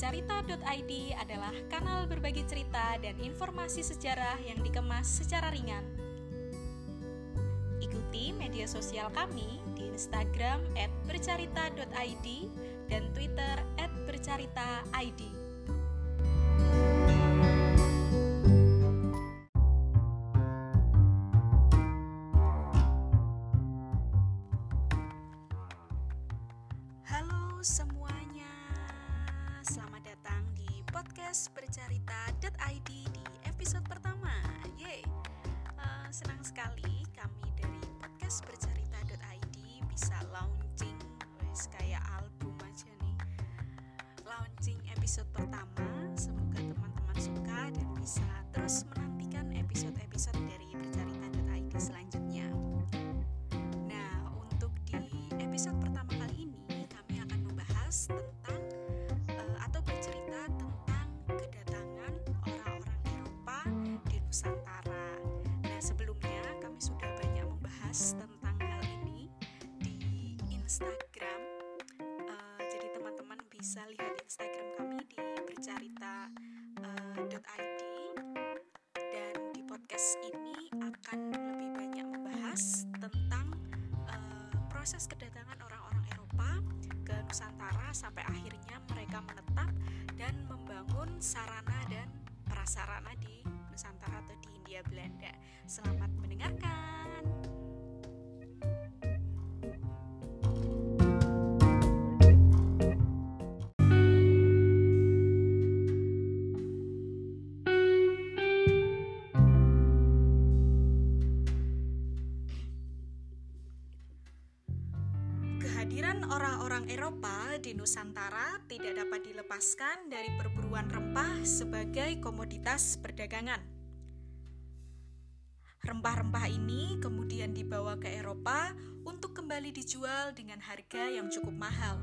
Bercarita.id adalah kanal berbagi cerita dan informasi sejarah yang dikemas secara ringan. Ikuti media sosial kami di Instagram @bercarita.id dan Twitter @bercarita.id. Halo semuanya, bercerita.id di episode pertama. Yeay, Eh, senang sekali kami dari podcast bercerita.id bisa launching, wes kayak Nusantara. Nah, sebelumnya kami sudah banyak membahas tentang hal ini di Instagram. Eh, jadi teman-teman bisa lihat Instagram kami di bercerita.id dan di podcast ini akan lebih banyak membahas tentang eh, proses kedatangan orang-orang Eropa ke Nusantara sampai akhirnya mereka menetap dan membangun sarana dan prasarana di Nusantara Belanda. Selamat mendengarkan. Kehadiran orang-orang Eropa di Nusantara tidak dapat dilepaskan dari perburuan rempah sebagai komoditas perdagangan. Rempah-rempah ini kemudian dibawa ke Eropa untuk kembali dijual dengan harga yang cukup mahal.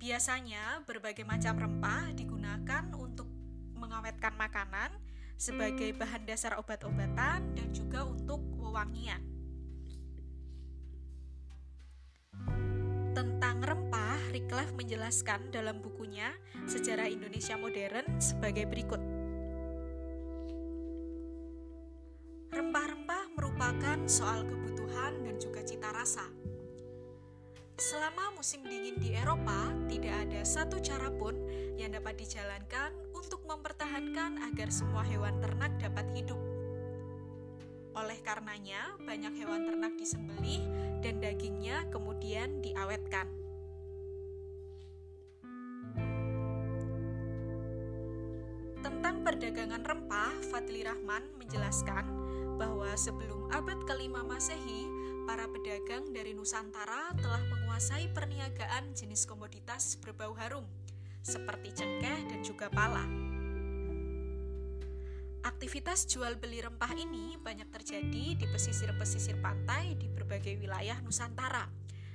Biasanya, berbagai macam rempah digunakan untuk mengawetkan makanan sebagai bahan dasar obat-obatan dan juga untuk wewangian. Tentang rempah, Rickliff menjelaskan dalam bukunya Sejarah Indonesia Modern sebagai berikut. Soal kebutuhan dan juga cita rasa. Selama musim dingin di Eropa, tidak ada satu cara pun yang dapat dijalankan untuk mempertahankan agar semua hewan ternak dapat hidup. Oleh karenanya, banyak hewan ternak disembelih dan dagingnya kemudian diawetkan. Tentang perdagangan rempah, Fadli Rahman menjelaskan bahwa sebelum abad kelima Masehi, para pedagang dari Nusantara telah menguasai perniagaan jenis komoditas berbau harum, seperti cengkeh dan juga pala. Aktivitas jual beli rempah ini banyak terjadi di pesisir-pesisir pantai di berbagai wilayah Nusantara,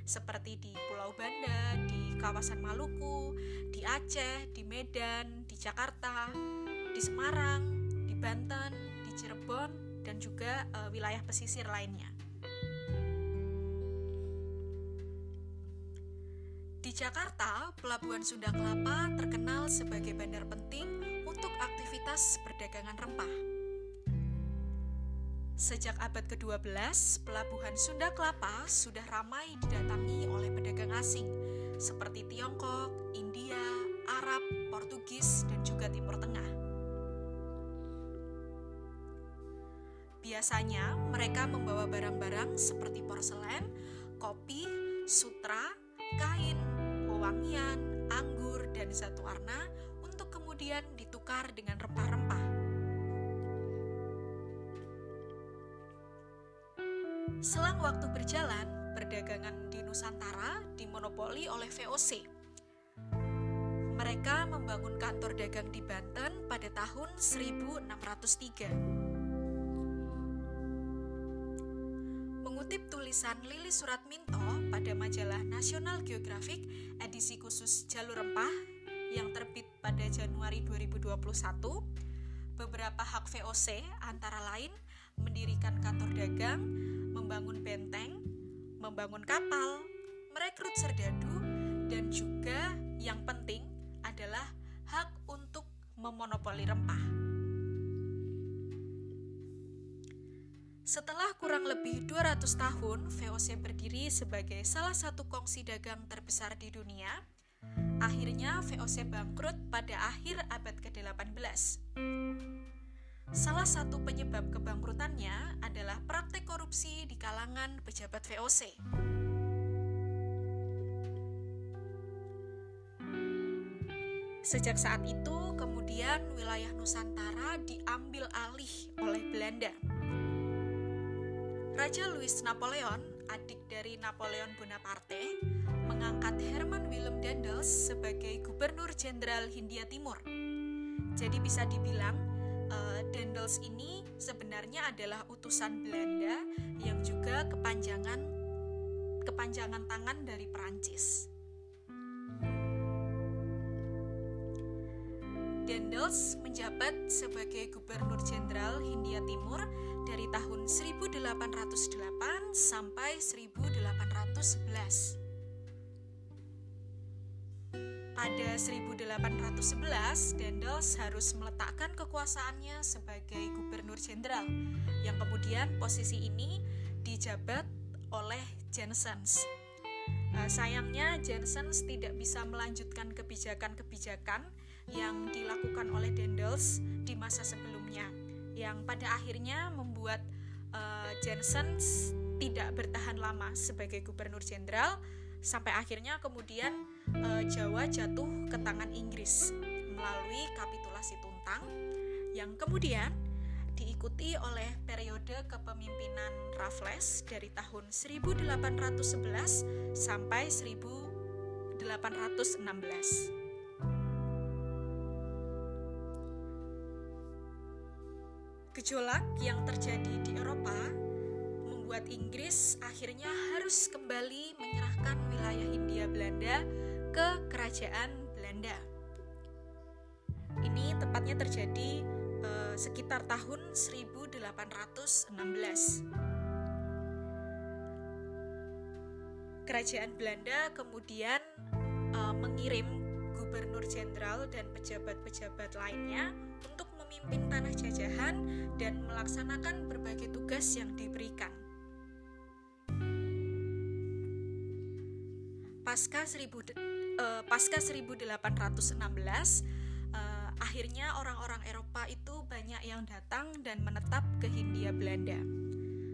seperti di Pulau Banda, di kawasan Maluku, di Aceh, di Medan, di Jakarta, di Semarang, di Banten, di Cirebon, dan juga eh, wilayah pesisir lainnya. Di Jakarta, Pelabuhan Sunda Kelapa terkenal sebagai bandar penting untuk aktivitas perdagangan rempah. Sejak abad ke-12, Pelabuhan Sunda Kelapa sudah ramai didatangi oleh pedagang asing seperti Tiongkok, India, Arab, Portugis, dan juga Timur Tengah. Biasanya mereka membawa barang-barang seperti porselen, kopi, sutra, kain, wewangian, anggur, dan zat warna untuk kemudian ditukar dengan rempah-rempah. Selang waktu berjalan, perdagangan di Nusantara dimonopoli oleh VOC. Mereka membangun kantor dagang di Banten pada tahun 1603. Tulisan Lili Suratminto pada majalah National Geographic edisi khusus Jalur Rempah yang terbit pada Januari 2021, beberapa hak VOC antara lain mendirikan kantor dagang, membangun benteng, membangun kapal, merekrut serdadu, dan juga yang penting adalah hak untuk memonopoli rempah. Setelah kurang lebih 200 tahun, VOC berdiri sebagai salah satu kongsi dagang terbesar di dunia. Akhirnya VOC bangkrut pada akhir abad ke-18. Salah satu penyebab kebangkrutannya adalah praktek korupsi di kalangan pejabat VOC. Sejak saat itu, kemudian wilayah Nusantara diambil alih oleh Belanda. Raja Louis Napoleon, adik dari Napoleon Bonaparte, mengangkat Herman Willem Daendels sebagai gubernur jenderal Hindia Timur. Jadi bisa dibilang uh, Daendels ini sebenarnya adalah utusan Belanda yang juga kepanjangan kepanjangan tangan dari Perancis. Dendels menjabat sebagai Gubernur Jenderal Hindia Timur dari tahun 1808 sampai 1811. Pada 1811, Dendels harus meletakkan kekuasaannya sebagai Gubernur Jenderal, yang kemudian posisi ini dijabat oleh Jensens. Nah, sayangnya Jensens tidak bisa melanjutkan kebijakan-kebijakan yang dilakukan oleh Dendels di masa sebelumnya yang pada akhirnya membuat uh, Jensen tidak bertahan lama sebagai gubernur jenderal sampai akhirnya kemudian uh, Jawa jatuh ke tangan Inggris melalui kapitulasi Tuntang yang kemudian diikuti oleh periode kepemimpinan Raffles dari tahun 1811 sampai 1816. Gejolak yang terjadi di Eropa membuat Inggris akhirnya harus kembali menyerahkan wilayah Hindia Belanda ke kerajaan Belanda. Ini tepatnya terjadi sekitar tahun 1816. Kerajaan Belanda kemudian uh, mengirim gubernur jenderal dan pejabat-pejabat lainnya untuk memimpin tanah jajahan dan melaksanakan berbagai tugas yang diberikan. Pasca, 1000, uh, pasca 1816, uh, akhirnya orang-orang Eropa itu banyak yang datang dan menetap ke Hindia Belanda.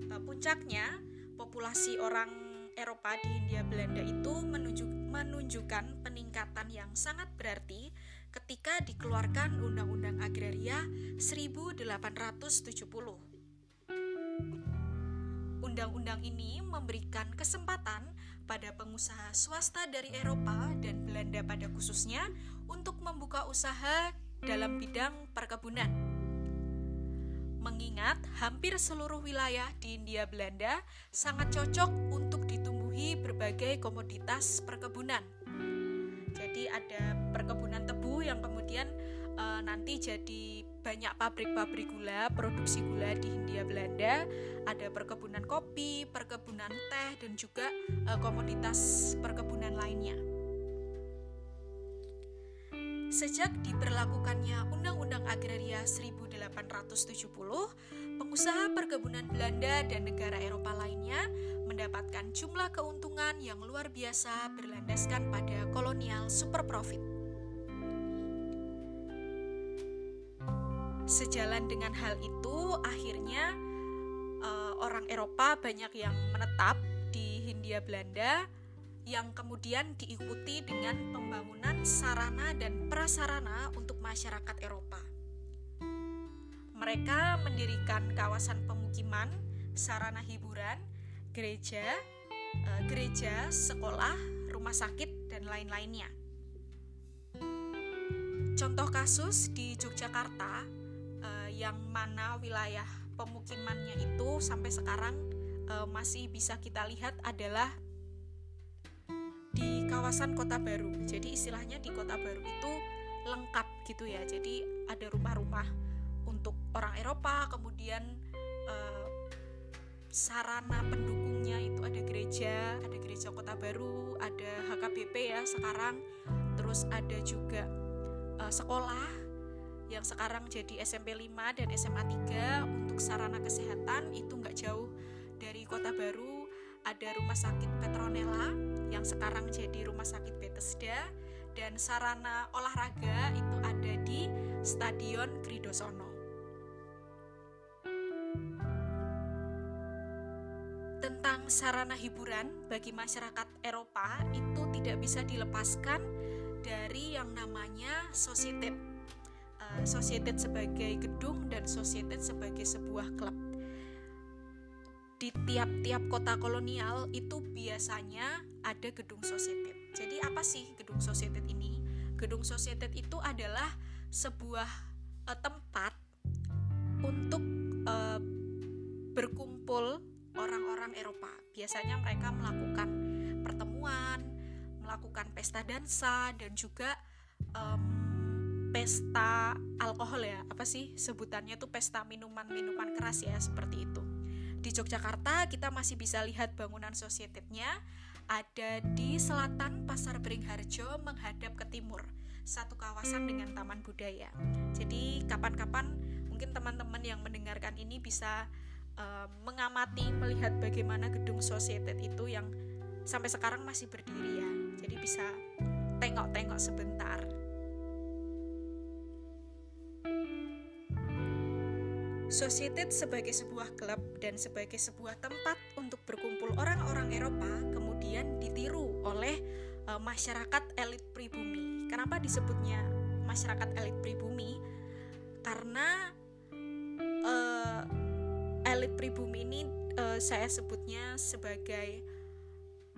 Uh, puncaknya, populasi orang Eropa di Hindia Belanda itu menunjuk, menunjukkan peningkatan yang sangat berarti ketika dikeluarkan Undang-Undang Agraria 1870. Undang-undang ini memberikan kesempatan pada pengusaha swasta dari Eropa dan Belanda pada khususnya untuk membuka usaha dalam bidang perkebunan. Mengingat hampir seluruh wilayah di India Belanda sangat cocok untuk ditumbuhi berbagai komoditas perkebunan. Jadi ada perkebunan tebu yang kemudian uh, nanti jadi banyak pabrik-pabrik gula, produksi gula di Hindia Belanda, ada perkebunan kopi, perkebunan teh dan juga uh, komoditas perkebunan lainnya. Sejak diberlakukannya Undang-Undang Agraria 1870, pengusaha perkebunan Belanda dan negara Eropa lainnya mendapatkan jumlah keuntungan yang luar biasa berlandaskan pada kolonial super profit. Sejalan dengan hal itu, akhirnya uh, orang Eropa banyak yang menetap di Hindia Belanda yang kemudian diikuti dengan pembangunan sarana dan prasarana untuk masyarakat Eropa. Mereka mendirikan kawasan pemukiman, sarana hiburan, gereja, uh, gereja, sekolah, rumah sakit, dan lain-lainnya. Contoh kasus di Yogyakarta yang mana wilayah pemukimannya itu sampai sekarang e, masih bisa kita lihat adalah di kawasan Kota Baru. Jadi istilahnya di Kota Baru itu lengkap gitu ya. Jadi ada rumah-rumah untuk orang Eropa, kemudian e, sarana pendukungnya itu ada gereja, ada gereja Kota Baru, ada HKBP ya sekarang, terus ada juga uh, sekolah yang sekarang jadi SMP 5 dan SMA 3 untuk sarana kesehatan itu nggak jauh dari Kota Baru ada Rumah Sakit Petronella yang sekarang jadi Rumah Sakit Bethesda dan sarana olahraga itu ada di Stadion Kridosono. tentang sarana hiburan bagi masyarakat Eropa itu tidak bisa dilepaskan dari yang namanya society. Uh, society sebagai gedung dan society sebagai sebuah klub. Di tiap-tiap kota kolonial itu biasanya ada gedung society. Jadi apa sih gedung society ini? Gedung society itu adalah sebuah uh, tempat untuk uh, berkumpul orang-orang Eropa. Biasanya mereka melakukan pertemuan, melakukan pesta dansa dan juga um, pesta alkohol ya. Apa sih sebutannya tuh pesta minuman-minuman keras ya seperti itu. Di Yogyakarta kita masih bisa lihat bangunan sosietitnya ada di selatan Pasar Beringharjo menghadap ke timur satu kawasan dengan taman budaya. Jadi kapan-kapan mungkin teman-teman yang mendengarkan ini bisa uh, mengamati melihat bagaimana gedung Societet itu yang sampai sekarang masih berdiri ya jadi bisa tengok-tengok sebentar Societet sebagai sebuah klub dan sebagai sebuah tempat untuk berkumpul orang-orang Eropa kemudian ditiru oleh uh, masyarakat elit pribumi. Kenapa disebutnya masyarakat elit pribumi? Karena uh, elit pribumi ini uh, saya sebutnya sebagai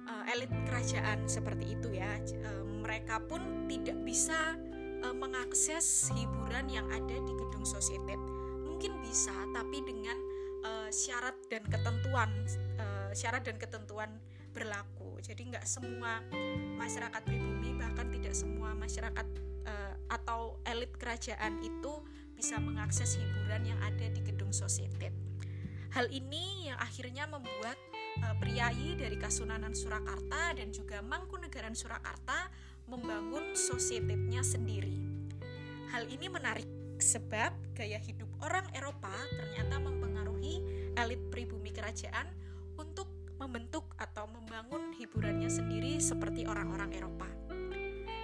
uh, elit kerajaan seperti itu ya. Uh, mereka pun tidak bisa uh, mengakses hiburan yang ada di gedung sosietet. Mungkin bisa, tapi dengan uh, syarat dan ketentuan, uh, syarat dan ketentuan berlaku. Jadi nggak semua masyarakat pribumi, bahkan tidak semua masyarakat uh, atau elit kerajaan itu bisa mengakses hiburan yang ada di gedung sosietet. Hal ini yang akhirnya membuat uh, priayi dari Kasunanan Surakarta dan juga Mangkunegaran Surakarta membangun sosietetnya sendiri. Hal ini menarik sebab gaya hidup orang Eropa ternyata mempengaruhi elit pribumi kerajaan untuk membentuk atau membangun hiburannya sendiri seperti orang-orang Eropa.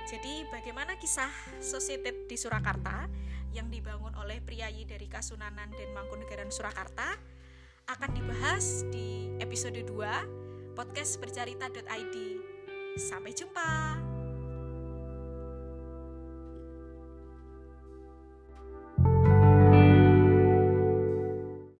Jadi bagaimana kisah sosietet di Surakarta yang dibangun oleh priayi dari Kasunanan dan Mangkunegaran Surakarta akan dibahas di episode 2 podcast bercerita.id. Sampai jumpa.